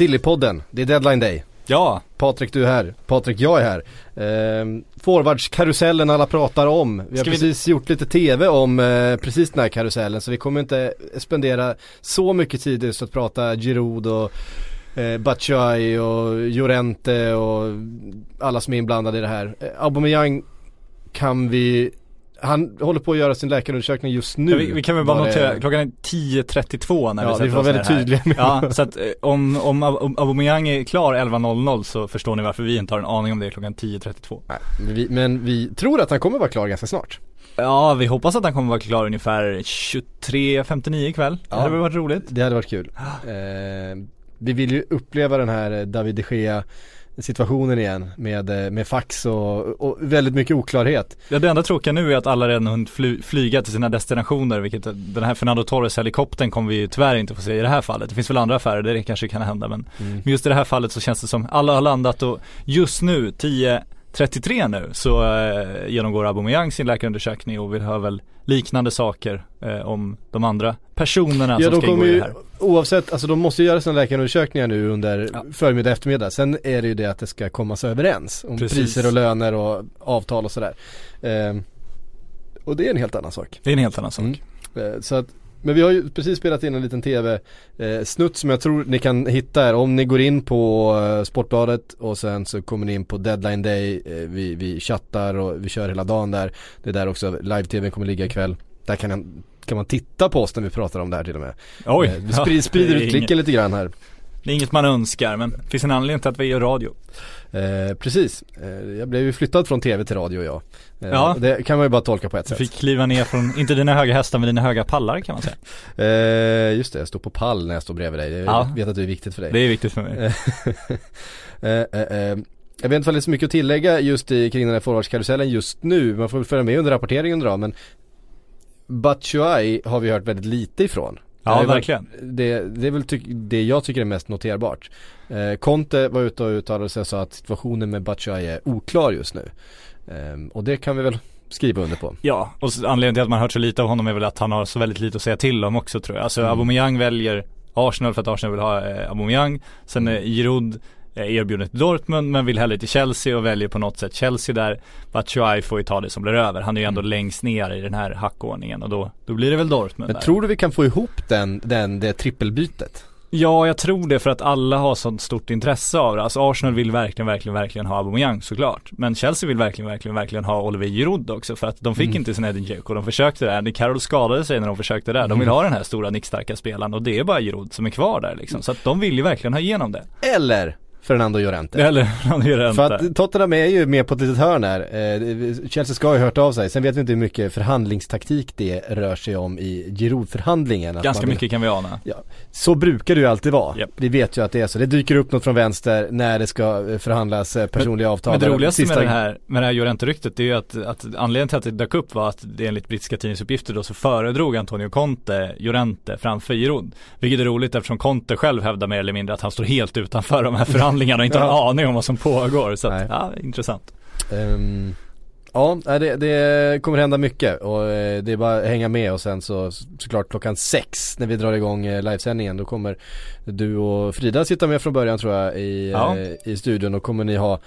Sillypodden, det är deadline day. Ja, Patrik du är här, Patrik jag är här. Ehm, forwardskarusellen alla pratar om. Vi har Ska vi- precis gjort lite TV om eh, precis den här karusellen så vi kommer inte spendera så mycket tid just att prata Giroud och eh, Batshuayi och Llorente och alla som är inblandade i det här. Eh, Aubameyang kan vi, han håller på att göra sin läkarundersökning just nu. Ja, vi, vi kan väl bara notera, klockan är 10.32 när Ja, vi vi sätter var oss väldigt tydliga med Ja, så att eh, om, om Aubameyang är klar 11.00 så förstår ni varför vi inte har en aning om det klockan 10.32 Nej, men vi, men vi tror att han kommer vara klar ganska snart. Ja, vi hoppas att han kommer vara klar ungefär 23.59 ikväll. Ja. Det hade varit roligt. Det hade varit kul. Eh, vi vill ju uppleva den här eh, David de Gea situationen igen med, eh, med fax och, och väldigt mycket oklarhet. Ja, det enda tråkiga nu är att alla redan hunnit fly, flyga till sina destinationer, vilket den här Fernando Torres helikoptern kommer vi ju tyvärr inte få se i det här fallet. Det finns väl andra affärer där det kanske kan hända men, men just i det här fallet så känns det som alla har landat och just nu 10.33 nu så eh, genomgår Aubameyang sin läkarundersökning och vi hör väl liknande saker eh, om de andra personerna Ja som ska ingå i det här. oavsett, alltså de måste ju göra sina läkarundersökningar nu under Ja. förmiddag eftermiddag. Sen är det ju det att det ska komma sig överens om Precis. priser och löner och avtal och sådär. Eh, och det är en helt annan sak. Det är en helt annan sak. Mm. Eh, Så att, men vi har ju precis spelat in en liten tv-snutt som jag tror ni kan hitta här. Om ni går in på eh, Sportbladet och sen så kommer ni in på Deadline Day. Eh, vi, vi chattar och vi kör hela dagen där. Det är där också live-tvn kommer ligga ikväll. Där kan, en, kan man titta på oss när vi pratar om det här till och med. Oj, Eh, vi sprider, sprider är ut klicken lite grann här. Det är inget man önskar men det finns en anledning till att vi gör radio. Eh, precis, eh, jag blev ju flyttad från tv till radio jag. Eh, Ja. Det kan man ju bara tolka på ett Du sätt. fick kliva ner från, inte dina höga hästar men dina höga pallar kan man säga. Eh, just det, jag står på pall när jag står bredvid dig. Jag Ja. vet att det är viktigt för dig. Det är viktigt för mig. Eh, eh, jag vet inte om det är så mycket att tillägga just i, kring den här forwardskarusellen just nu. Man får väl följa med under rapporteringen då men Batshuayi har vi hört väldigt lite ifrån. Ja, verkligen. Det, det är väl det jag tycker är mest noterbart. Eh, Conte var ute och uttalade sig och sa att situationen med Batshuayi är oklar just nu. Ehm, och det kan vi väl skriva under på. Ja, och anledningen till att man hört så lite av honom är väl att han har så väldigt lite att säga till om också tror jag. Alltså Mm. Aubameyang väljer Arsenal för att Arsenal vill ha eh, Aubameyang. Sen är Giroud eh, erbjuden till Dortmund men vill hellre till Chelsea och väljer på något sätt Chelsea där. Batshuayi får ju ta det som blir över. Han är ju ändå längst ner i den här hackordningen och då, då blir det väl Dortmund Men där. tror du vi kan få ihop den, den, det trippelbytet? Ja, jag tror det för att alla har sånt stort intresse av det. Alltså Arsenal vill verkligen, verkligen, verkligen ha Aubameyang såklart. Men Chelsea vill verkligen, verkligen, verkligen ha Oliver Giroud också för att de fick Mm. inte sin Edin Dzeko. De försökte där. Andy Carroll skadade sig när de försökte där. De vill Mm. ha den här stora nickstarka spelaren och det är bara Giroud som är kvar där liksom. Så att de vill ju verkligen ha igenom det. Eller Fernando Llorente? Eller gör det För att Tottenham är ju med på ett litet hörn här. Eh, Chelsea ska ha ju hört av sig. Sen vet vi inte hur mycket förhandlingstaktik det rör sig om i Giroud-förhandlingen. Ganska vill- mycket kan vi ana. Ja, så brukar det ju alltid vara. Japp. Vi vet ju att det är så. Det dyker upp något från vänster när det ska eh, förhandlas eh, personliga avtal. Men det roligaste sista- med det här, med det här Llorente-ryktet det är ju att, att anledningen till att det dök upp var att det enligt brittiska tidningsuppgifter då så föredrog Antonio Conte Llorente framför Giroud. Vilket är roligt eftersom Conte själv hävdar mer eller mindre att han står helt utanför de här förhandlingarna och inte har en aning om vad som pågår. Så att, ja, intressant. Ehm, ja, det, det kommer hända mycket och eh, det är bara att hänga med och sen så såklart klockan sex när vi drar igång eh, livesändningen då kommer du och Frida sitta med från början tror jag i, Ja. eh, i studion och kommer ni ha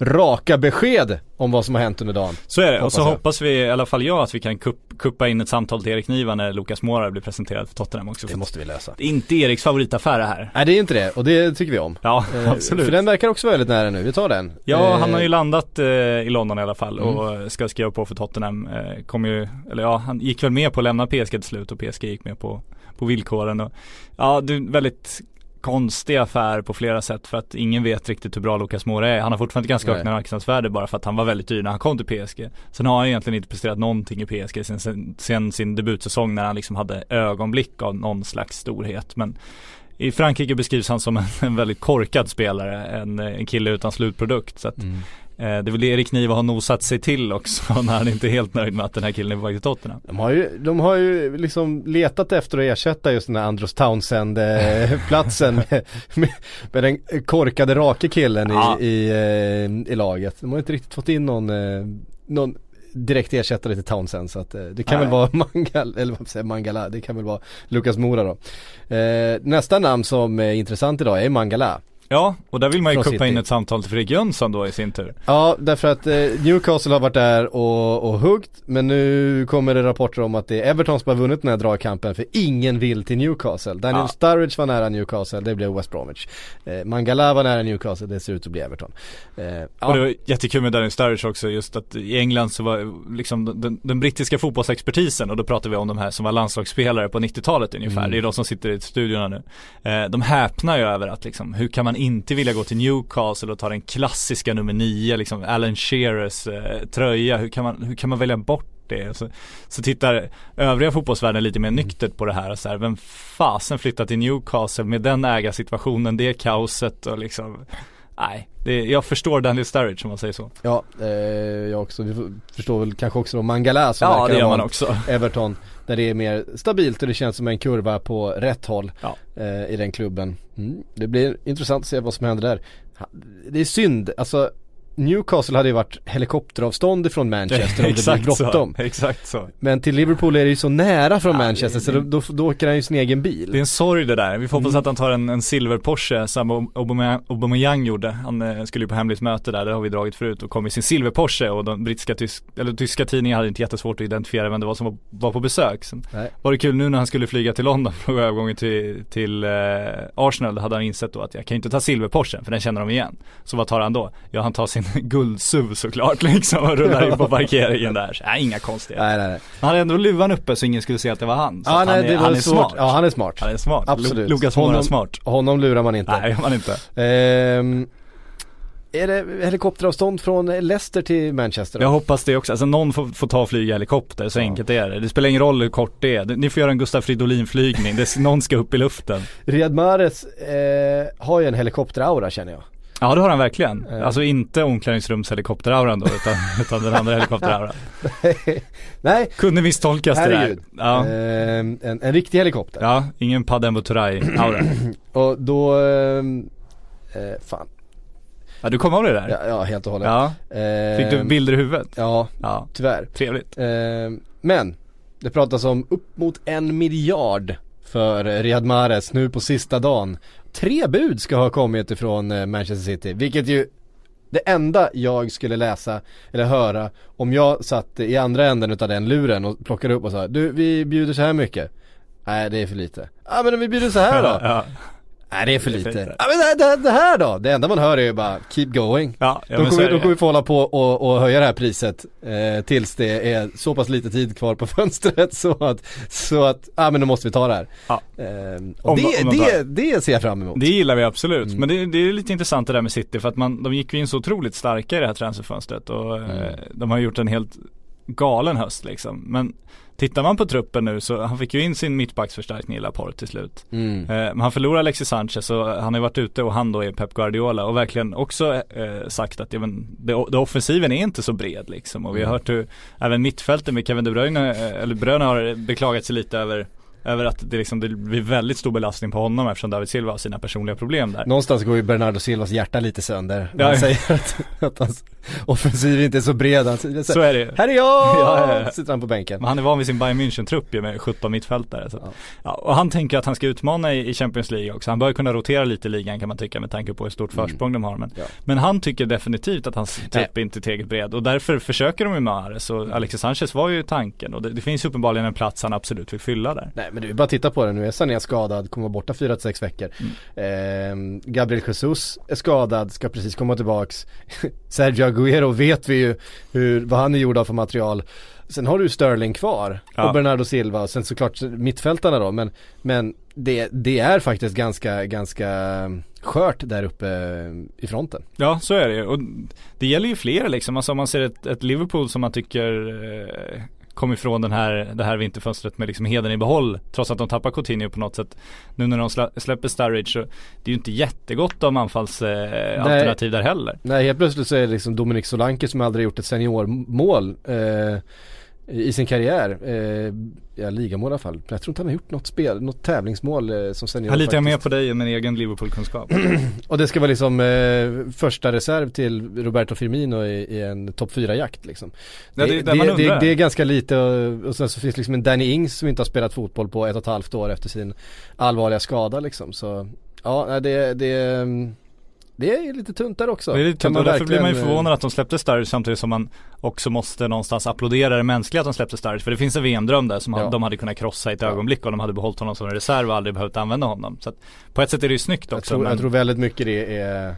raka besked om vad som har hänt under dagen. Så är det. Hoppas och så jag. hoppas vi, i alla fall jag, att vi kan kupp, kuppa in ett samtal till Erik Niva när Lukas Mora blir presenterad för Tottenham också. Det måste vi lösa. Det är inte Eriks favoritaffär det här. Nej det är inte det och det tycker vi om. Ja, Eh, absolut. För den verkar också väldigt nära nu, vi tar den. Ja, Eh, han har ju landat eh, i London i alla fall Mm. och ska skriva på för Tottenham. Eh, kommer ju, eller ja, han gick väl med på att lämna PSG till slut och PSG gick med på, på villkoren och ja, det är väldigt konstig affär på flera sätt för att ingen vet riktigt hur bra Lucas Moura är. Han har fortfarande ganska högt marknadsvärde bara för att han var väldigt dyr när han kom till PSG. Sen har han egentligen inte presterat någonting i PSG sen, sen, sen sin debutsäsong när han liksom hade ögonblick av någon slags storhet. Men i Frankrike beskrivs han som en, en väldigt korkad spelare, en, en kille utan slutprodukt. Så att, Mm. Eh, det är väl det Erik Niva har nosat sig till också när han inte är helt nöjd med att den här killen är på väg till Tottenham. De har ju, de har ju liksom letat efter att ersätta just den här Andros Townsend-platsen med, med, med den korkade rake killen Ja. i, i, eh, i laget. De har inte riktigt fått in någon, eh, någon direkt ersättare till Townsend så att det kan Nej. väl vara Mangal, eller vad säger Mangala, det kan väl vara Lukas Mora då. Nästa namn som är intressant idag är Mangala. Ja, och där vill man ju kuppa in ett samtal till Fredrik Jönsson då i sin tur. Ja, därför att eh, Newcastle har varit där och, och huggt Men nu kommer det rapporter om att det är Everton som har vunnit den här dragkampen för ingen vill till Newcastle Daniel Ja. Sturridge var nära Newcastle, det blev West Bromwich eh, Mangala var nära Newcastle, det ser ut att bli Everton eh, Och det ja, var jättekul med Daniel Sturridge också just att i England så var liksom den, den brittiska fotbollsexpertisen och då pratar vi om de här som var landslagsspelare på 90-talet ungefär. Mm. Det är de som sitter i studiorna nu. Eh, de häpnar ju över att liksom, hur kan man inte vilja gå till Newcastle och ta den klassiska nummer 9, liksom Alan Shearers eh, tröja. Hur kan, man, hur kan man välja bort det? Så, så tittar övriga fotbollsvärlden lite mer nyktert på det här så här, vem fasen flyttar till Newcastle med den ägarsituationen, det kaoset och liksom Nej, det, jag förstår Daniel Sturridge om man säger så. ja eh, jag också, vi förstår väl kanske också då Mangala som Ja, det gör man också. Everton Där det är mer stabilt och det känns som en kurva på rätt håll Ja. eh, i den klubben. Mm. Det blir intressant att se vad som händer där. Det är synd, alltså Newcastle hade ju varit helikopteravstånd ifrån Manchester om det blir bråttom. exakt så. Men till Liverpool är det ju så nära från Ja, Manchester det- så då, då, då åker han ju sin egen bil. Det är en sorg det där. Vi får hoppas Mm. att han tar en, en silver Porsche som Aubameyang, Aubameyang gjorde. Han eh, skulle ju på hemligt möte där, det har vi dragit förut och kom i sin silver Porsche och de brittiska, tysk, eller tyska tidningar hade inte jättesvårt att identifiera vem det var som var, var på besök. Sen Nej. var det kul nu när han skulle flyga till London på övergången till, till eh, Arsenal, då hade han insett då att jag kan ju inte ta silver Porsche för den känner de igen. Så vad tar han då? Ja han tar sin guldsuv såklart liksom och rullar in på parkeringen där. Nej, inga konstigheter. Nej nej nej. Han hade ändå luvan uppe så ingen skulle se att det var han. Så Ja nej han, är, det var han är smart. Ja han är smart. Han är smart. Absolut. Lu- Lukas Moura är Honom- smart. Honom lurar man inte. Nej, man inte. Ehm, är det helikopteravstånd från Leicester till Manchester? då? Jag hoppas det också. Alltså någon får, får ta och flyga helikopter, så Ja. enkelt är det. Det spelar ingen roll hur kort det är. Ni får göra en Gustaf Fridolin flygning. Det, någon ska upp i luften. Riyad Mahrez eh, har ju en helikopteraura känner jag. Ja det har han verkligen. Eh. Alltså inte omklädningsrumshelikopterauran då, utan, utan den andra helikopterauran. Nej, Kunde misstolkas det där. Ja. Ehm, en, en riktig helikopter. ja, ingen Padembo Turay-aura. Och då, ehm, eh, fan, Ja du kom av det där? ja, ja helt och hållet. Ja. Ehm, Fick du bilder i huvudet? Ja, Ja, tyvärr. trevligt. Ehm, men, det pratas om upp mot en miljard för eh, Riyad Mahrez nu på sista dagen. Tre bud ska ha kommit ifrån eh, Manchester City, vilket ju det enda jag skulle läsa eller höra om jag satt i andra änden utav den luren och plockade upp och sa Du vi bjuder så här mycket. Nej det är för lite. Ja men om vi bjuder så här då? Ja, Nej det är för lite. Ja men det, det, det här då? Det enda man hör är ju bara keep going. ja, ja så kommer, det. kommer få hålla på och, och höja det här priset eh, tills det är så pass lite tid kvar på fönstret så att, så att, ja men då måste vi ta det här. Ja. Ehm, och Om- det, om det, det ser jag fram emot. Det gillar vi absolut, Mm. men det, det är lite intressant det där med City för att man, de gick ju in så otroligt starka i det här transferfönstret och Mm. eh, de har gjort en helt galen höst liksom. Men tittar man på truppen nu så han fick ju in sin mittbacksförstärkning i Laporte till slut. Mm. Eh, men han förlorar Alexis Sanchez och han har ju varit ute och han då är Pep Guardiola och verkligen också eh, sagt att ja, men, det, det offensiven är inte så bred liksom och vi har Mm. hört hur även mittfältet med Kevin De Bruyne, eh, eller Bruyne har beklagat sig lite över över att det, liksom, det blir väldigt stor belastning på honom eftersom David Silva har sina personliga problem där. Någonstans går ju Bernardo Silvas hjärta lite sönder. När Ja. han säger att, att hans offensiv inte är så bred. Han säger så är det ju. Här är jag! Ja, ja. Sitter han på bänken. Men han är van vid sin Bayern München-trupp ju med 17 mittfältare. Så. Ja. Och han tänker att han ska utmana i, Champions League också. Han bör kunna rotera lite i ligan kan man tycka med tanke på hur stort Mm. försprång de har. Men, men han tycker definitivt att hans trupp inte är tillräckligt bred och därför försöker de med Mahrez och Alexis Sanchez var ju tanken och det, det finns uppenbarligen en plats han absolut vill fylla där. Nej men du, bara titta på det nu. är Sané skadad, kommer vara borta 4-6 veckor. Mm. Ehm, Gabriel Jesus är skadad, ska precis komma tillbaks. Sergio Aguero vet vi ju hur, vad han är gjord av för material. Sen har du Sterling kvar Ja. och Bernardo Silva och sen såklart mittfältarna då men, men det, det är faktiskt ganska, ganska skört där uppe i fronten. Ja, så är det ju. Och det gäller ju fler liksom. Alltså om man ser ett, ett Liverpool som man tycker eh, kom ifrån den här, det här vinterfönstret med liksom heden i behåll. Trots att de tappar Coutinho på något sätt. Nu när de slä, släpper Sturridge så det är ju inte jättegott om anfallsalternativ eh, alternativ där heller. Nej helt plötsligt så är det liksom Dominik Solanke som aldrig gjort ett seniormål eh, i sin karriär. Eh, ja, ligamål i alla fall. Jag tror inte han har gjort något spel, något tävlingsmål eh, som senior Här litar faktiskt. mer på dig än min egen Liverpool-kunskap. Och det ska vara liksom eh, första reserv till Roberto Firmino i, i en topp 4-jakt liksom. Ja, det är det, det, det, det är ganska lite och, och sen så finns liksom en Danny Ings som inte har spelat fotboll på ett och ett halvt år efter sin allvarliga skada liksom. Så ja, det, det, det är lite tunt där också. Det är lite tunt och därför blir man ju verkligen, eh, förvånad att de släppte Sturridge samtidigt som man också måste någonstans applådera det mänskliga att de släppte Sturridge. För det finns en VM-dröm där som Ja. de hade kunnat krossa i ett ögonblick om de hade behållit honom som en reserv och aldrig behövt använda honom. Så att på ett sätt är det ju snyggt Jag också. tror, men... jag tror väldigt mycket det är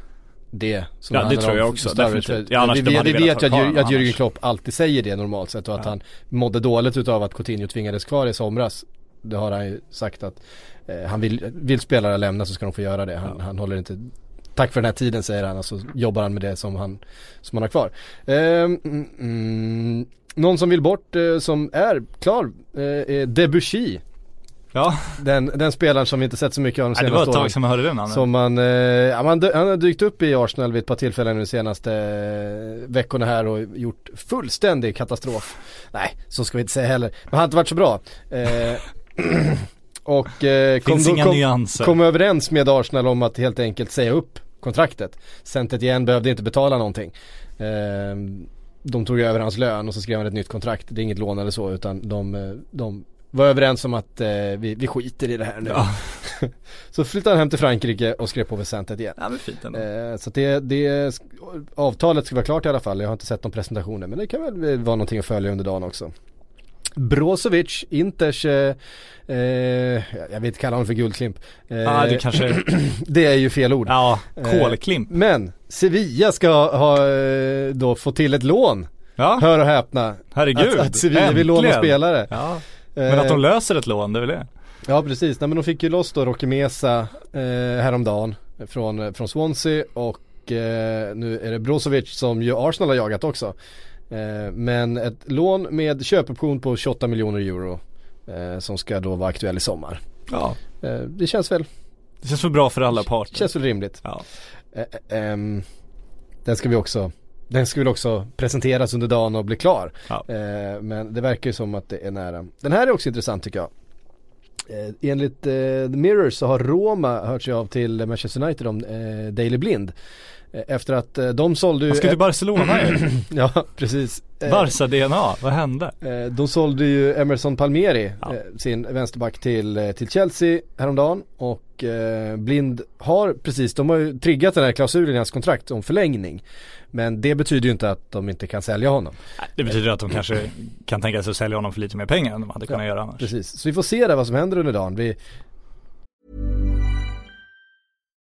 det som Ja, det tror jag också, definitivt. Ja, vi vi, vi vet ju att, kvar att Jürgen. Klopp alltid säger det normalt sett och att Ja. han mådde dåligt utav att Coutinho tvingades kvar i somras. Det har han ju sagt att eh, han vill, vill spelare lämna så ska de få göra det. Han, Ja. han håller inte Tack för den här tiden säger han och så jobbar han med det som han, som han har kvar. Ehm, mm, mm, någon som vill bort eh, som är klar eh, är Debussy. Ja, Den, den spelaren som vi inte sett så mycket av de Nej, det var senaste ett åren. tag som jag hörde det namnet. Som man, eh, ja, man, han har dykt upp i Arsenal vid ett par tillfällen nu de senaste eh, veckorna här och gjort fullständig katastrof. Nej, så ska vi inte säga heller. Men han har inte varit så bra. Eh, och eh, kom, Finns då- inga kom, kom överens med Arsenal om att helt enkelt säga upp kontraktet. Centet igen behövde inte betala någonting. Eh, de tog över hans lön och så skrev han ett nytt kontrakt. Det är inget lån eller så utan de, eh, de var överens om att eh, vi, vi skiter i det här nu. Ja. Så flyttade han hem till Frankrike och skrev på Centet igen. Ja men fint ändå. Eh, så det, det, avtalet ska vara klart i alla fall. Jag har inte sett någon presentationer men det kan väl vara någonting att följa under dagen också. Brozovic, Inters, eh, eh, jag vill inte kalla honom för guldklimp. Eh, Ja det kanske, det är ju fel ord. ja, kolklimp. Men Sevilla ska ha eh, då få till ett lån. Ja, Hör och häpna. herregud. Att, att Sevilla vill låna Äntligen. spelare. Ja, men att de Eh, löser ett lån, det är väl det. Ja precis, Nej, men de fick ju loss då Rocky Mesa eh, häromdagen från, eh, från Swansea och eh, nu är det Brozovic som ju Arsenal har jagat också. Eh, men ett lån med köpoption på 28 miljoner euro eh, som ska då vara aktuell i sommar. Ja. Eh, det känns väl, Det känns väl bra för alla parter. känns väl rimligt. Ja. Eh, eh, ehm, den ska vi också den ska väl också presenteras under dagen och bli klar. Ja. Men det verkar ju som att det är nära. Den här är också intressant tycker jag. Enligt The Mirror så har Roma hört sig av till Manchester United om Daily Blind. Eh, efter att eh, de sålde ju... Han ska till Barcelona ju. ja, precis. Eh, Barca-DNA, vad hände? De sålde ju Emerson Palmieri, Ja. sin vänsterback till, till Chelsea häromdagen och Blind har precis, de har ju triggat den här klausulen i hans kontrakt om förlängning. Men det betyder ju inte att de inte kan sälja honom. Det betyder att de kanske kan tänka sig att sälja honom för lite mer pengar än de hade kunnat göra annars. Precis, så vi får se där vad som händer under dagen. Vi,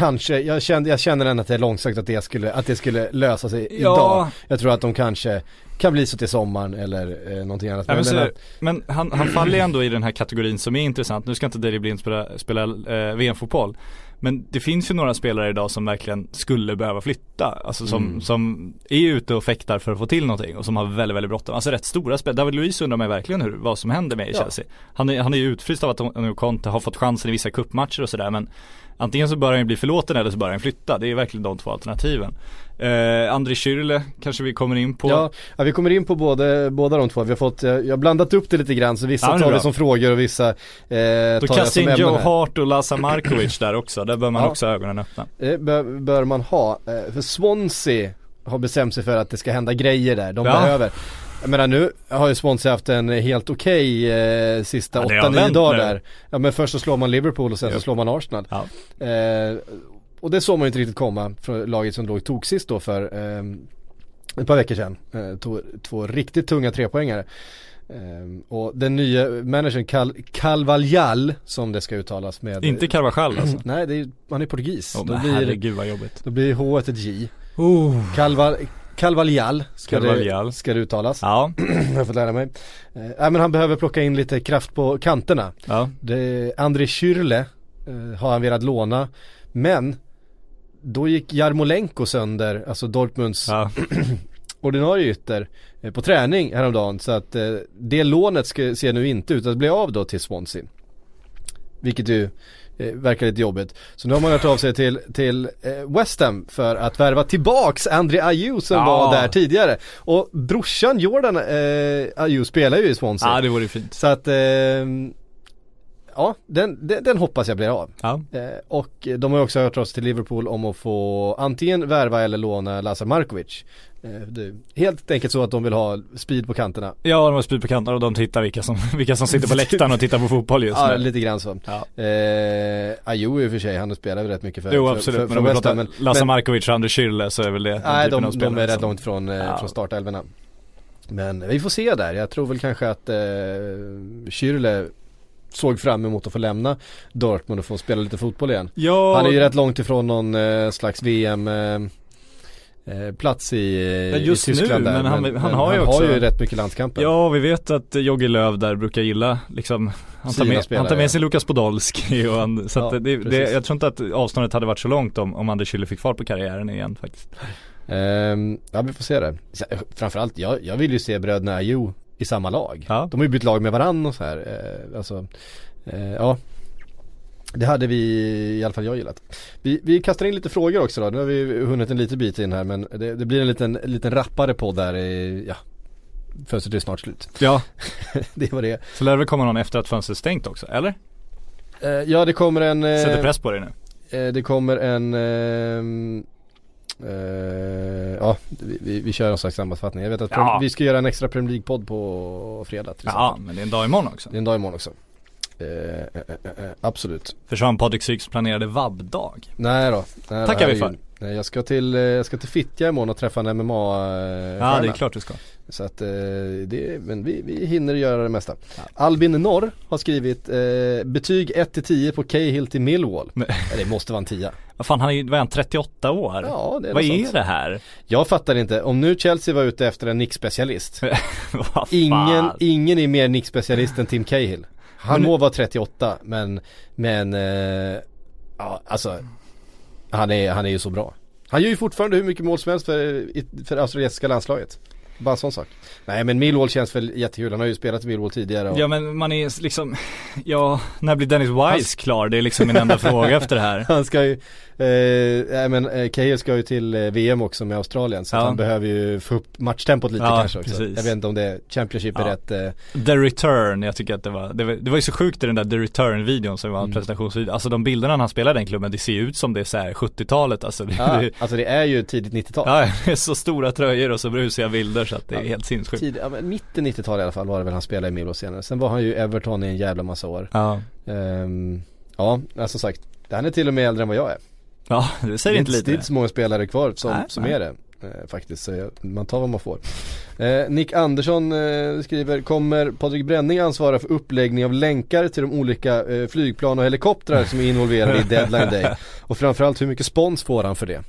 kanske, jag känner, jag känner ändå att det är långsökt att det skulle, att det skulle lösa sig Ja. idag. Jag tror att de kanske kan bli så till sommaren eller eh, någonting annat. Ja, men, så, menar- men han, han faller ju ändå i den här kategorin som är intressant. Nu ska inte Daily Blind spela, spela eh, VM-fotboll. Men det finns ju några spelare idag som verkligen skulle behöva flytta. Alltså som, Mm. som är ute och fäktar för att få till någonting och som har väldigt, väldigt bråttom. Alltså rätt stora spelare. David Luiz undrar mig verkligen hur, vad som händer med i Ja. Chelsea. Han är, han är ju utfryst av att Conte har fått chansen i vissa kuppmatcher och sådär men Antingen så bör han ju bli förlåten eller så bör han flytta. Det är verkligen de två alternativen. Eh, André Schürrle kanske vi kommer in på. Ja, ja, vi kommer in på både, båda de två. Vi har fått, jag, jag har blandat upp det lite grann så vissa Ja, det tar vi bra. som frågor och vissa eh, Då tar jag som in Joe här. Hart och Laza Markovic där också. Där bör man Ja. också ha ögonen öppna. Det bör, bör man ha. Eh, för Swansea har bestämt sig för att det ska hända grejer där. De Ja. behöver. Jag menar nu har ju Swansea haft en helt okej eh, sista Ja, det har 8-9 vänt dagar nu. där. Ja men först så slår man Liverpool och sen så Japp. slår man Arsenal. Ja. Eh, och det såg man ju inte riktigt komma från laget som låg tog sist då för eh, ett par veckor sedan. Eh, två, två riktigt tunga trepoängare. Eh, och den nya managern Cal Calvaljal som det ska uttalas med Inte Carvajal alltså. Nej, är, han är portugis. Oh, då, blir, herregud vad jobbigt. då blir H ett J. Oh. Calval, Calvaljal ska, Calvaljal. Det, ska det uttalas. Ja, Jag har fått lära mig. Eh, men han behöver plocka in lite kraft på kanterna. ja. Det, André Schürrle eh, har han velat låna. Men då gick Jarmolenko sönder, alltså Dortmunds ja. ordinarie ytter eh, på träning häromdagen. Så att eh, det lånet ska, ser nu inte ut att bli av då till Swansea. Vilket ju eh, verkar lite jobbigt. Så nu har man hört av sig till, till eh, West Ham för att värva tillbaks André Ayew som Ja. var där tidigare. Och brorsan Jordan eh, Ayew spelar ju i Swansea. ja det vore fint. Så att, eh, ja den, den, den hoppas jag blir av. Ja. Eh, och de har också hört oss till Liverpool om att få antingen värva eller låna Lazar Markovic. Eh, det helt enkelt så att de vill ha speed på kanterna. Ja, de har spyd på kanterna och de tittar vilka som, vilka som sitter på läktaren och tittar på fotboll just Ja, nu. lite grann så. Ja. Eh, Ayew i och för sig, han spelar väl rätt mycket för, Jo absolut, för, men för om vi pratar Men, Lasse men Markovic och Anders Schürrle så är väl det nej, de, de spelare är rätt långt från, eh, Ja. från startelvorna. Men vi får se där, jag tror väl kanske att eh, Schürrle såg fram emot att få lämna Dortmund och få spela lite fotboll igen. Ja, Han är ju rätt långt ifrån någon eh, slags VM eh, plats i, eh, Ja, just i Tyskland nu, där. men han- han har ju han också- har ju rätt mycket landskamper. Ja, vi vet att Jogge Löw där brukar gilla liksom Han tar med, han tar med sig Lukas Podolski och han, så Ja, det, det, jag tror inte att avståndet hade varit så långt om, om Anders Schürrle fick fart på karriären igen faktiskt. Ehm, ja vi får se det. Eh, Framförallt, jag, jag vill ju se bröderna Ayew i samma lag. Ja. De har ju bytt lag med varann och så här. Eh, alltså, eh, ja. Det hade vi, i alla fall jag gillat. Vi, vi kastar in lite frågor också då. Nu har vi hunnit en liten bit in här men det, det blir en liten, liten rappare podd där i, ja. Fönstret är snart slut. Ja, det var det. så lär det väl komma någon efter att fönstret är stängt också, eller? Eh, ja det kommer en eh, Sätter press på dig nu. eh, Det kommer en ehm, eh, Ja, vi, vi, vi kör någon slags sammanfattning. Jag vet att Ja. vi ska göra en extra Premier League-podd på fredag till Ja, exempel. men det är en dag imorgon också. Det är en dag imorgon också. Eh, eh, eh, eh, absolut. Försvann Patrik Syks planerade vab-dag. Nej då. Nej, Tackar vi herregud. Nej, jag ska till, jag ska till Fittja imorgon och träffa en MMA Ja, det är klart du ska. Så att det, men vi, vi hinner göra det mesta. Albin Norr har skrivit eh, betyg 1-10 på Cahill till Millwall. Ja, det måste vara en 10. Vad fan, han är ju, han, 38 år? Ja, det är Vad är sånt. det här? Jag fattar inte, om nu Chelsea var ute efter en nickspecialist Vad fan? Ingen, ingen är mer nickspecialist än Tim Cahill Han Men- må vara 38 men, men, eh, ja alltså han är, han är ju så bra Han gör ju fortfarande hur mycket mål som helst för, för australiensiska landslaget Bara en sån sak Nej men Millwall känns väl jättekul, han har ju spelat i Millwall tidigare och, Ja men man är liksom, ja, när blir Dennis Wise klar? Det är liksom min enda fråga efter det här. Han ska ju, eh, men eh, Cahill ska ju till eh, VM också med Australien så Ja. han behöver ju få upp matchtempot lite Ja, kanske också precis. Jag vet inte om det, Championship är Ja. rätt eh, The Return, jag tycker att det var, det var, det var ju så sjukt i den där The Return-videon som var en Mm. presentationsvideo. Alltså de bilderna han spelar i den klubben, det ser ju ut som det är så här 70-talet alltså. Det, Ja, det, alltså det är ju tidigt 90-tal ja, det är så stora tröjor och så brusiga bilder så att det är helt sinnessjukt. Tid, ja, men mitten 90-tal i alla fall var det väl han spelade i Millwall senare. Sen var han ju Everton i en jävla massa år. Ja, Ehm, ja, alltså sagt. Han är till och med äldre än vad jag är. Ja det säger inte Det är lite. inte så många spelare kvar som, Nej, som nej. är det. Eh, faktiskt, så man tar vad man får. Eh, Nick Andersson eh, skriver, kommer Patrik Bränning ansvara för uppläggning av länkar till de olika eh, flygplan och helikoptrar som är involverade i Deadline Day? Och framförallt hur mycket spons får han för det?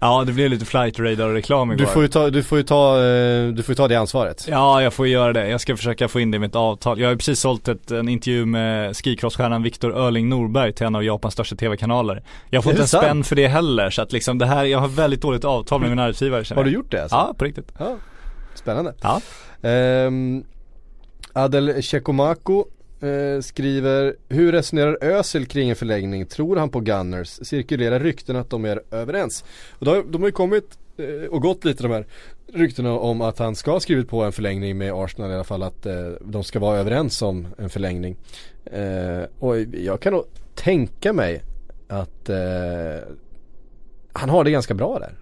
Ja, det blev lite flight radar reklam igår. Du får ju ta, du får ju ta, eh, du får ju ta det ansvaret. Ja, jag får göra det. Jag ska försöka få in det i mitt avtal. Jag har ju precis sålt ett, en intervju med skicrossstjärnan Viktor Örling Norberg till en av Japans största tv-kanaler. Jag inte det en sant? spänn för det heller, så att liksom det här, jag har väldigt dåligt avtal med min arbetsgivare Har du gjort det alltså? Ja, på riktigt. Ja, spännande. Ja. Ehm, Adel Chekomako eh, skriver Hur resonerar Özil kring en förlängning? Tror han på Gunners? Cirkulerar rykten att de är överens? Och de, de har ju kommit eh, och gått lite de här ryktena om att han ska ha skrivit på en förlängning med Arsenal i alla fall att eh, de ska vara överens om en förlängning. Eh, och jag kan nog tänka mig att eh, han har det ganska bra där.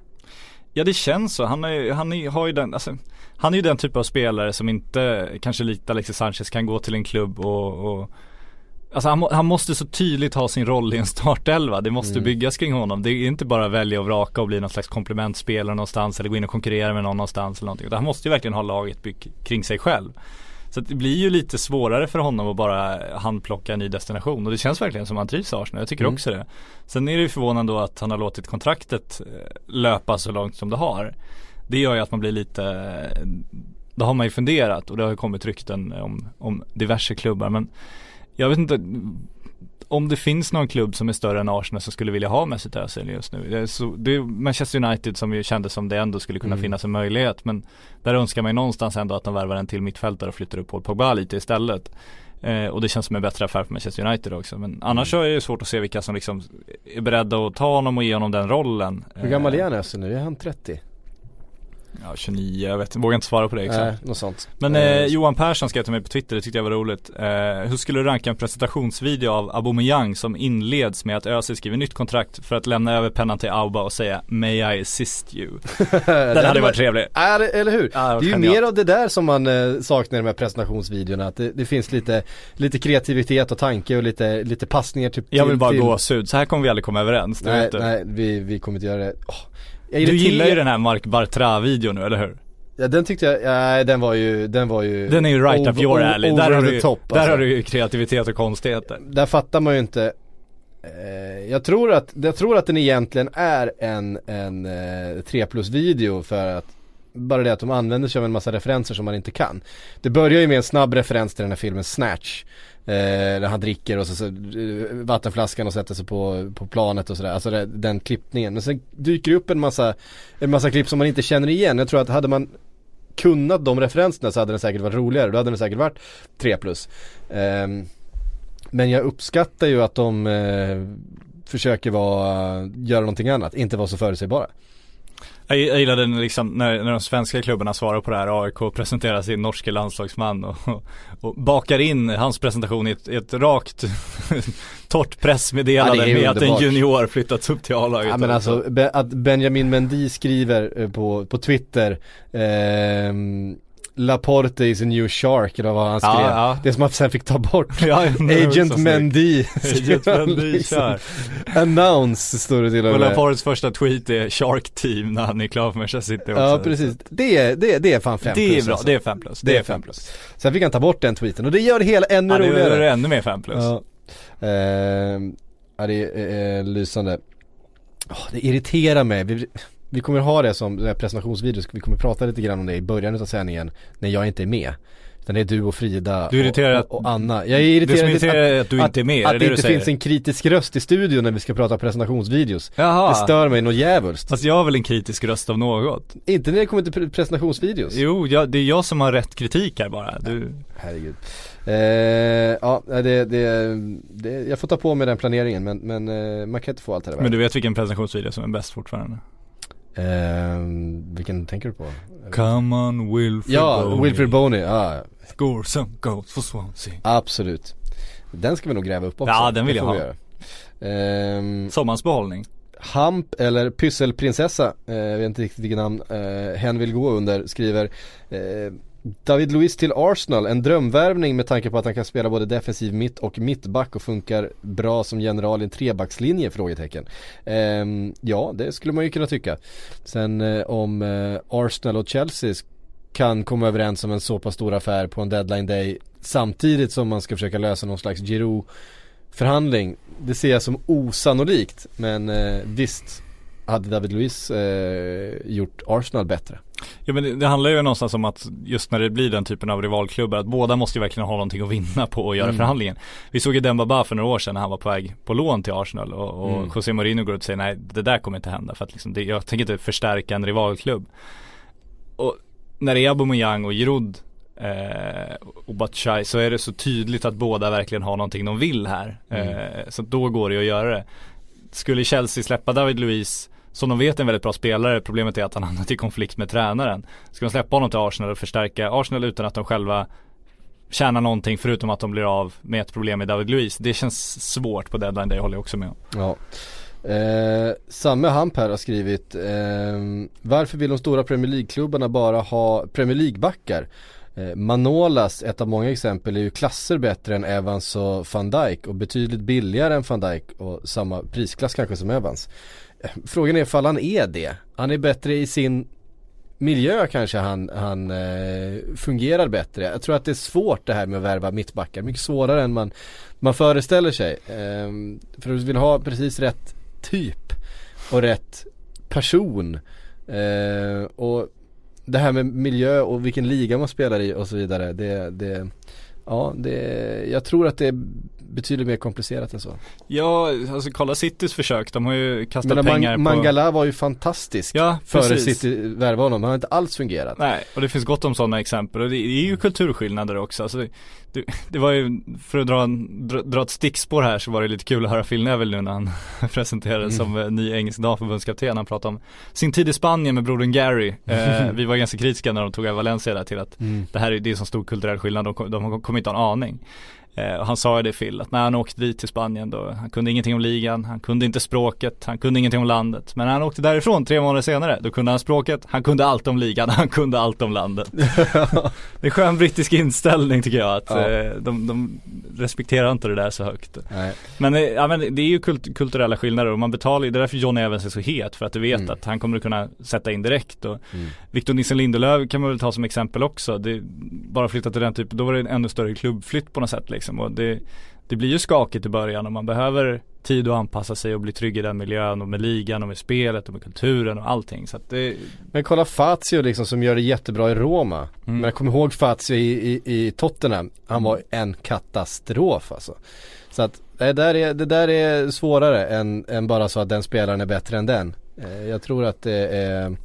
Ja det känns så, han, är, han är, har ju den, alltså, han är ju den typ av spelare som inte kanske likt Alexis Sanchez kan gå till en klubb och, och Alltså han, han måste så tydligt ha sin roll i en startelva, det måste Mm. byggas kring honom. Det är inte bara välja och vraka och bli någon slags komplementspelare någonstans eller gå in och konkurrera med någon någonstans eller någonting. Utan han måste ju verkligen ha laget byggt kring sig själv. Så det blir ju lite svårare för honom att bara handplocka en ny destination och det känns verkligen som han trivs i Arsenal, jag tycker Mm. också det. Sen är det ju förvånande då att han har låtit kontraktet eh, löpa så långt som det har. Det gör ju att man blir lite, då har man ju funderat och det har ju kommit rykten om, om diverse klubbar men jag vet inte om det finns någon klubb som är större än Arsenal som skulle vilja ha Mesut Özil just nu. Det är, så, det är Manchester United som ju kändes som det ändå skulle kunna Mm. finnas en möjlighet men där önskar man ju någonstans ändå att de värvar en till mittfältare och flyttar upp Paul Pogba lite istället. Eh, och det känns som en bättre affär för Manchester United också. Men annars så är det svårt att se vilka som liksom är beredda att ta honom och ge honom den rollen. Hur gammal Eh, är han Özil nu? Är han 30? Ja 29, jag vet vågar inte svara på det exakt. Nej, något sånt. Men Eh, eh, Johan Persson skrev till mig på Twitter, det tyckte jag var roligt. Eh, hur skulle du ranka en presentationsvideo av Aubameyang som inleds med att Özil skriver nytt kontrakt för att lämna över pennan till Auba och säga May I assist you? Den hade varit trevlig. Det- eller hur? Ja, det det är ju mer av det där som man eh, saknar i de här presentationsvideorna. Att det, det finns lite, lite kreativitet och tanke och lite, lite passningar typ Jag vill bara till... gåshud, så här kommer vi aldrig komma överens. Nej, nej vi, vi kommer inte göra det. Jag du gillar ju den här Mark Bartra-videon nu, eller hur? Ja den tyckte jag, nej den var ju, den var ju Den är ju right up your alley. Där har, du, top, där alltså. har du ju kreativitet och konstigheter. Där fattar man ju inte eh, jag, tror att, jag tror att den egentligen är en, en eh, 3 plus video för att bara det att de använder sig av en massa referenser som man inte kan. Det börjar ju med en snabb referens till den här filmen Snatch. Eh, där han dricker och så, så eh, vattenflaskan och sätter sig på, på planet och sådär. Alltså det, den klippningen. Men sen dyker det upp en massa, en massa klipp som man inte känner igen. Jag tror att hade man kunnat de referenserna så hade den säkert varit roligare. Då hade den säkert varit 3 plus. Eh, men jag uppskattar ju att de eh, försöker vara, göra någonting annat, inte vara så förutsägbara. Jag, jag gillade när, liksom, när, när de svenska klubbarna svarar på det här, AIK presenterar sin norske landslagsman och, och, och bakar in hans presentation i ett, i ett rakt torrt pressmeddelande Ja, med att en junior flyttats upp till A-laget. Ja men alltså be, att Benjamin Mendy skriver eh, på, på Twitter ehm, Laporte is a new shark eller vad han Ja, skrev. ja. Det som man sen fick ta bort. Ja, det Agent. Mendy. Agent Mendy liksom. kör. Announce står det till och Och med. Laportes första tweet är Shark Team när han är klar för Manchester City också. Ja precis. Det är, det, är- det är fan fem Det plus är bra, alltså. det är 5 plus. Det är fem plus. Sen fick han ta bort den tweeten och det gör det hela ännu Ja, det roligare. är det ännu mer 5 plus. Ja. Ehm, ja det är eh, lysande. Åh, det irriterar mig. Vi, kommer ha det som det här presentationsvideo, vi kommer prata lite grann om det i början av sändningen när jag inte är med. Utan det är du och Frida Du är irriterad och, och, och Anna. Jag är irriterad Det som är är att du inte är med, är Att det det inte finns en kritisk röst i studion när vi ska prata presentationsvideos. Jaha. Det stör mig något djävulskt. Fast jag har väl en kritisk röst av något? Inte när det kommer till pre- presentationsvideos. Jo, jag, det är jag som har rätt kritik här bara. Du, Herregud. Eh, ja, det, det, det, jag får ta på mig den planeringen men, men eh, man kan inte få allt det där men du vet vilken presentationsvideo som är bäst fortfarande? Eh, vilken tänker du på? Come on Wilfred Ja, Boney. Wilfred Boney, ja Score some goals for Swansea. absolut Den ska vi nog gräva upp också Ja, den vill jag vi ha. göra. Ehm, Sommarens behållning. Hamp eller Pysselprinsessa, eh, jag vet inte riktigt vilket namn eh, hen vill gå under, skriver eh, David Luiz till Arsenal, en drömvärvning med tanke på att han kan spela både defensiv mitt och mittback och funkar bra som general i en trebackslinje? Frågetecken. Ehm, ja, det skulle man ju kunna tycka. Sen eh, om eh, Arsenal och Chelsea kan komma överens om en så pass stor affär på en deadline day samtidigt som man ska försöka lösa någon slags Giroud förhandling. Det ser jag som osannolikt men eh, visst hade David Luiz eh, gjort Arsenal bättre. Ja men det, handlar ju någonstans om att just när det blir den typen av rivalklubbar att båda måste ju verkligen ha någonting att vinna på att göra Mm. förhandlingen. Vi såg ju Demba för några år sedan när han var på väg på lån till Arsenal och, och Mm. José Mourinho går ut och säger nej det där kommer inte hända för att liksom det, jag tänker inte förstärka en rivalklubb. Och när det är Aubameyang och Giroud eh, och Batshuayi så är det så tydligt att båda verkligen har någonting de vill här. Mm. Eh, så då går det att göra det. Skulle Chelsea släppa David Luiz som de vet är en väldigt bra spelare, problemet är att han hamnat i konflikt med tränaren. Ska de släppa honom till Arsenal och förstärka Arsenal utan att de själva tjänar någonting förutom att de blir av med ett problem med David Luiz. Det känns svårt på deadline, det håller jag också med om. Ja. Eh, Samme Hamp här har skrivit eh, Varför vill de stora Premier League-klubbarna bara ha Premier League-backar? Eh, Manolas, ett av många exempel, är ju klasser bättre än Evans och van Dijk och betydligt billigare än van Dijk och samma prisklass kanske som Evans. Frågan är ifall han är det. Han är bättre i sin miljö kanske han, han eh, fungerar bättre. Jag tror att det är svårt det här med att värva mittbackar. Mycket svårare än man, man föreställer sig. Eh, för du vill ha precis rätt typ och rätt person. Eh, och det här med miljö och vilken liga man spelar i och så vidare. Det, det, ja, det, jag tror att det är betydligt mer komplicerat än så. Ja, alltså kolla Citys försök, de har ju kastat Men pengar Man, på Mangala var ju fantastisk Ja, före precis. City värvade honom. Han har inte alls fungerat. Nej, och det finns gott om sådana exempel och det, är ju kulturskillnader också. Alltså det, det, det var ju, för att dra, en, dra, dra ett stickspår här så var det lite kul att höra Phil Neville nu när han presenterades som eh, ny engelsk damförbundskapten. Han pratade om sin tid i Spanien med brodern Gary. Eh, vi var ganska kritiska när de tog över Valencia där till att Mm. det här är, det är så stor kulturell skillnad, de, de kommer inte ha en aning. Eh, han sa ju det Phil, att när han åkte dit till Spanien då, han kunde ingenting om ligan, han kunde inte språket, han kunde ingenting om landet. Men när han åkte därifrån tre månader senare, då kunde han språket, han kunde allt om ligan, han kunde allt om landet. det är skön brittisk inställning tycker jag, att Ja. eh, de, de respekterar inte det där så högt. Nej. Men, eh, ja, men det är ju kult, kulturella skillnader och man betalar ju, det är därför John Evans är så het för att du vet Mm. att han kommer att kunna sätta in direkt och Mm. Victor Nilsson Lindelöf kan man väl ta som exempel också. Det, bara flytta till den typen, då var det en ännu större klubbflytt på något sätt liksom. Och det, det blir ju skakigt i början och man behöver tid att anpassa sig och bli trygg i den miljön och med ligan och med spelet och med kulturen och allting. Så det, Men kolla Fazio liksom som gör det jättebra i Roma. Mm. Men jag kommer ihåg Fazio i, i, i Tottenham. Han var en katastrof alltså. Så att det där är, det där är svårare än, än bara så att den spelaren är bättre än den. Eh, Jag tror att det är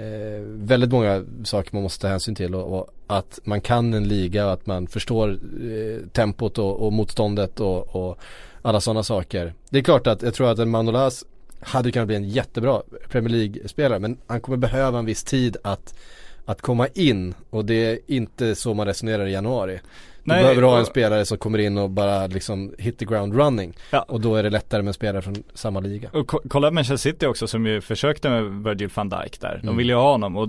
eh, väldigt många saker man måste ta hänsyn till och, och att man kan en liga och att man förstår eh, tempot och, och motståndet och, och alla sådana saker. Det är klart att jag tror att en Manolas hade kunnat bli en jättebra Premier League-spelare men han kommer behöva en viss tid att, att komma in och det är inte så man resonerar i januari. Du Nej, behöver ha en spelare som kommer in och bara liksom hit the ground running Ja. och då är det lättare med en spelare från samma liga. och ko- kolla Manchester City också som ju försökte med Virgil van Dijk där. De Mm. ville ju ha honom och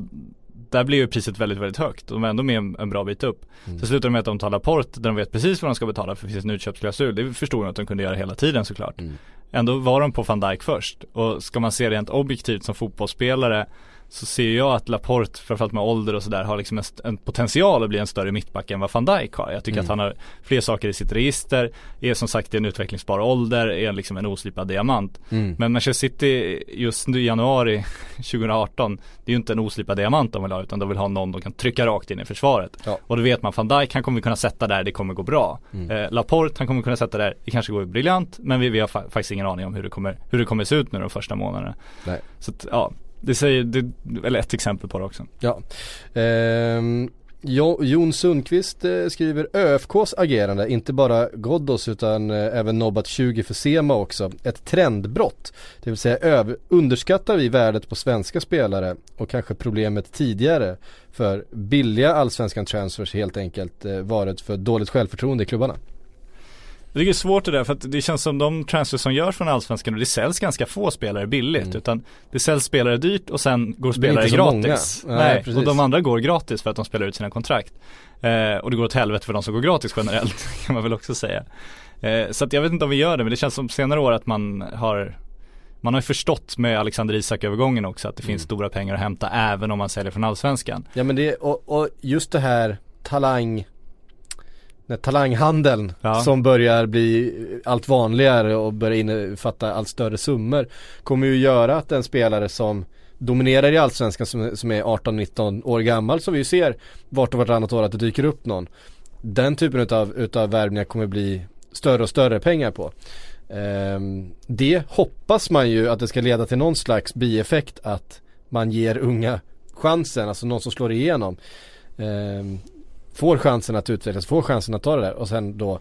där blir ju priset väldigt, väldigt högt. De var ändå med en, en bra bit upp. Mm. Så slutar de med att de tar Laporte där de vet precis vad de ska betala för det finns en utköpsklausul. Det förstod de att de kunde göra hela tiden såklart. Mm. Ändå var de på van Dijk först. Och ska man se rent objektivt som fotbollsspelare så ser jag att Laporte, framförallt med ålder och sådär, har liksom en, en potential att bli en större mittback än vad van Dijk har. Jag tycker Mm. att han har fler saker i sitt register, är som sagt i en utvecklingsbar ålder, är liksom en oslipad diamant. Mm. Men Manchester City just nu i januari 2018, det är ju inte en oslipad diamant de vill ha utan de vill ha någon de kan trycka rakt in i försvaret. Ja. Och då vet man van Dijk, han kommer kunna sätta där, det kommer gå bra. Mm. Eh, Laporte, han kommer kunna sätta där, det kanske går briljant men vi, vi har fa- faktiskt ingen aning om hur det kommer, hur det kommer se ut nu de första månaderna. Nej. Så att, ja, det säger, det, eller ett exempel på det också. Ja. Ehm, jo, Jon Sundqvist eh, skriver ÖFKs agerande, inte bara Ghoddos utan eh, även nobbat 20 för Sema också. Ett trendbrott. Det vill säga över, underskattar vi värdet på svenska spelare och kanske problemet tidigare för billiga allsvenskan transfers helt enkelt eh, varit för dåligt självförtroende i klubbarna. Det är svårt det där för att det känns som de transfers som görs från Allsvenskan och det säljs ganska få spelare billigt Mm. utan det säljs spelare dyrt och sen går spelare gratis. många. Nej, precis. och de andra går gratis för att de spelar ut sina kontrakt. Eh, och det går åt helvete för de som går gratis generellt kan man väl också säga. Eh, så att jag vet inte om vi gör det men det känns som senare år att man har man har ju förstått med Alexander Isak övergången också att det finns Mm. stora pengar att hämta även om man säljer från Allsvenskan. Ja men det, och, och just det här talang den här talanghandeln Ja. som börjar bli allt vanligare och börjar innefatta allt större summor kommer ju göra att en spelare som dominerar i Allsvenskan som, som är 18-19 år gammal som vi ju ser vart och vartannat år att det dyker upp någon den typen utav, utav värvningar kommer bli större och större pengar på. Ehm, det hoppas man ju att det ska leda till någon slags bieffekt att man ger unga chansen, alltså någon som slår igenom. Ehm, får chansen att utvecklas, får chansen att ta det där och sen då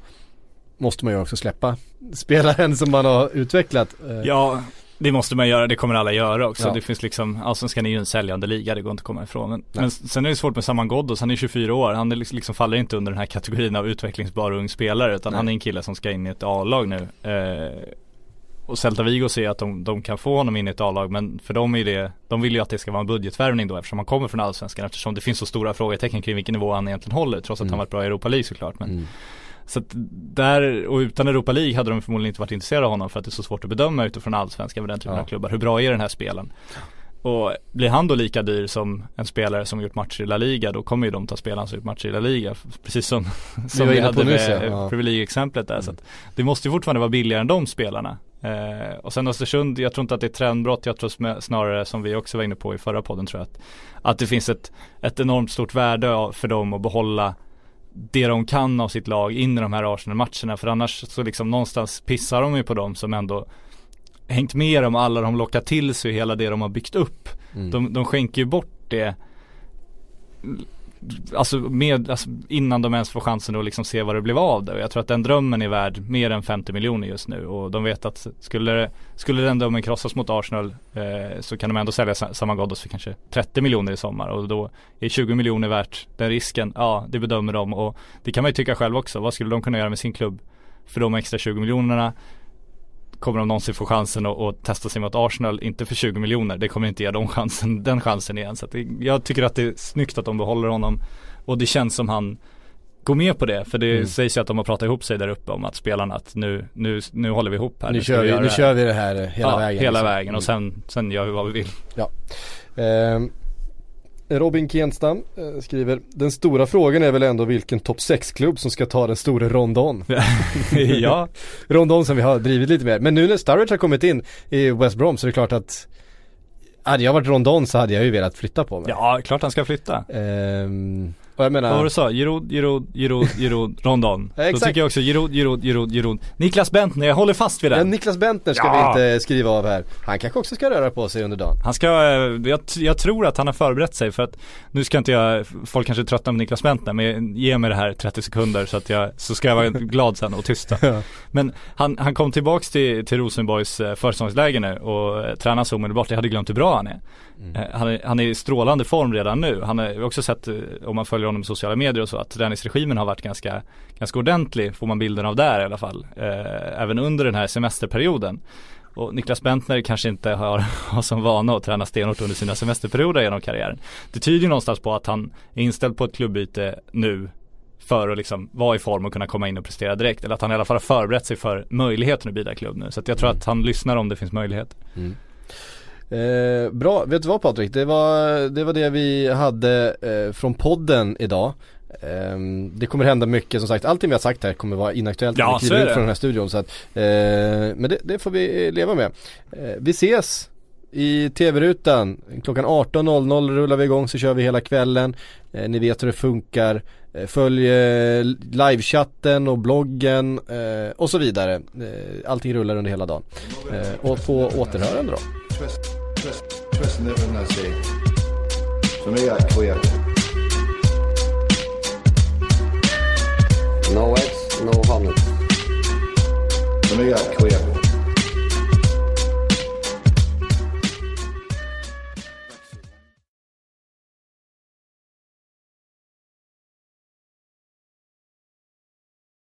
måste man ju också släppa spelaren som man har utvecklat. Eh, Ja, det måste man göra, det kommer alla göra också. Ja. Det finns liksom, Allsvenskan är ju en säljande liga, det går inte att komma ifrån. Men, men sen är det svårt med Saman Ghoddos, han är 24 år, han är liksom, liksom faller inte under den här kategorin av utvecklingsbar ung spelare utan Nej. han är en kille som ska in i ett A-lag nu. Eh, och Celta Vigo ser att de, de kan få honom in i ett A-lag men för dem är det, de vill ju att det ska vara en budgetvärvning då eftersom han kommer från Allsvenskan eftersom det finns så stora frågetecken kring vilken nivå han egentligen håller trots att Mm. han varit bra i Europa League såklart. Men, Mm. Så att där, och utan Europa League hade de förmodligen inte varit intresserade av honom för att det är så svårt att bedöma utifrån Allsvenskan med den typen Ja. av klubbar. Hur bra är den här spelen? Och blir han då lika dyr som en spelare som gjort matcher i La Liga då kommer ju de ta spelaren som gjort matcher i La Liga. Precis som, som vi, på hade med ja. Ja. Premier League-exemplet där. Så att det måste ju fortfarande vara billigare än de spelarna. Eh, och sen Östersund, jag tror inte att det är trendbrott, jag tror snarare som vi också var inne på i förra podden tror jag att, att det finns ett, ett enormt stort värde för dem att behålla det de kan av sitt lag in i de här Arsenal-matcherna för annars så liksom någonstans pissar de ju på dem som ändå hängt med dem alla de lockar till sig hela det de har byggt upp. Mm. De, de skänker ju bort det Alltså, med, alltså innan de ens får chansen att liksom se vad det blev av det. Och jag tror att den drömmen är värd mer än 50 miljoner just nu. Och de vet att skulle, skulle den drömmen krossas mot Arsenal eh, så kan de ändå sälja Sa- Saman Ghoddos för kanske 30 miljoner i sommar. Och då är 20 miljoner värt den risken. Ja, det bedömer de. Och det kan man ju tycka själv också. Vad skulle de kunna göra med sin klubb för de extra 20 miljonerna? Kommer de någonsin få chansen att, att testa sig mot Arsenal? Inte för 20 miljoner. Det kommer inte ge dem chansen, den chansen igen. Så det, jag tycker att det är snyggt att de behåller honom. Och det känns som han går med på det. För det Mm. sägs ju att de har pratat ihop sig där uppe om att spelarna att nu, nu, nu håller vi ihop här. Nu ska kör vi, nu kör vi det här hela ja, vägen. Hela liksom. vägen och sen, sen gör vi vad vi vill. Ehm, Robin Kenstam eh, skriver Den stora frågan är väl ändå vilken topp 6-klubb som ska ta den stora Rondon. Ja, Rondon som vi har drivit lite mer. Men nu när Sturridge har kommit in i West Brom så är det klart att Hade jag varit Rondon så hade jag ju velat flytta på mig. Ja, klart han ska flytta. Ehm, Och jag Vad var menar du sa? Giroud, Giroud, Giroud, Giroud, Rondon. Ja, Då tycker jag också Giroud, Giroud, Giroud, Giroud. Niklas Bentner, jag håller fast vid ja, den. Niklas Bentner ska Ja. vi inte skriva av här Han kanske också ska röra på sig under dagen Han ska, eh, jag, jag tror att han har förberett sig för att Nu ska inte jag, folk kanske tröttnar på Niklas Bentner men ge mig det här 30 sekunder så att jag, så ska jag vara glad sen och tysta Ja. Men han, han kom tillbaks till, till Rosenborgs eh, försäsongsläger nu och eh, tränar så omedelbart, jag hade glömt hur bra han är Eh, han, är han är i strålande form redan nu. Han har också sett, om man följer honom i sociala medier och så, att träningsregimen har varit ganska, ganska ordentlig, får man bilden av där i alla fall. Eh, även under den här semesterperioden. Och Niklas Bentner kanske inte har, har som vana att träna stenhårt under sina semesterperioder genom karriären. Det tyder ju någonstans på att han är inställd på ett klubbyte nu för att liksom vara i form och kunna komma in och prestera direkt. Eller att han i alla fall har förberett sig för möjligheten att byta klubb nu. Så att jag tror att han lyssnar om det finns möjlighet. Mm. Eh, bra, vet du vad Patrik? Det var, det var det vi hade eh, från podden idag. Ehm, det kommer hända mycket som sagt, allting vi har sagt här kommer vara inaktuellt Ja, när vi kliver ut från den här studion så att, eh, Men det, det får vi leva med. Eh, vi ses i tv-rutan, klockan 18.00 rullar vi igång så kör vi hela kvällen. Eh, ni vet hur det funkar. Eh, följ eh, livechatten och bloggen eh, och så vidare. Eh, allting rullar under hela dagen. Eh, och på återhörande då. Trust, trust in everything I say. So make that clear. No words, no harmlets. So make that clear.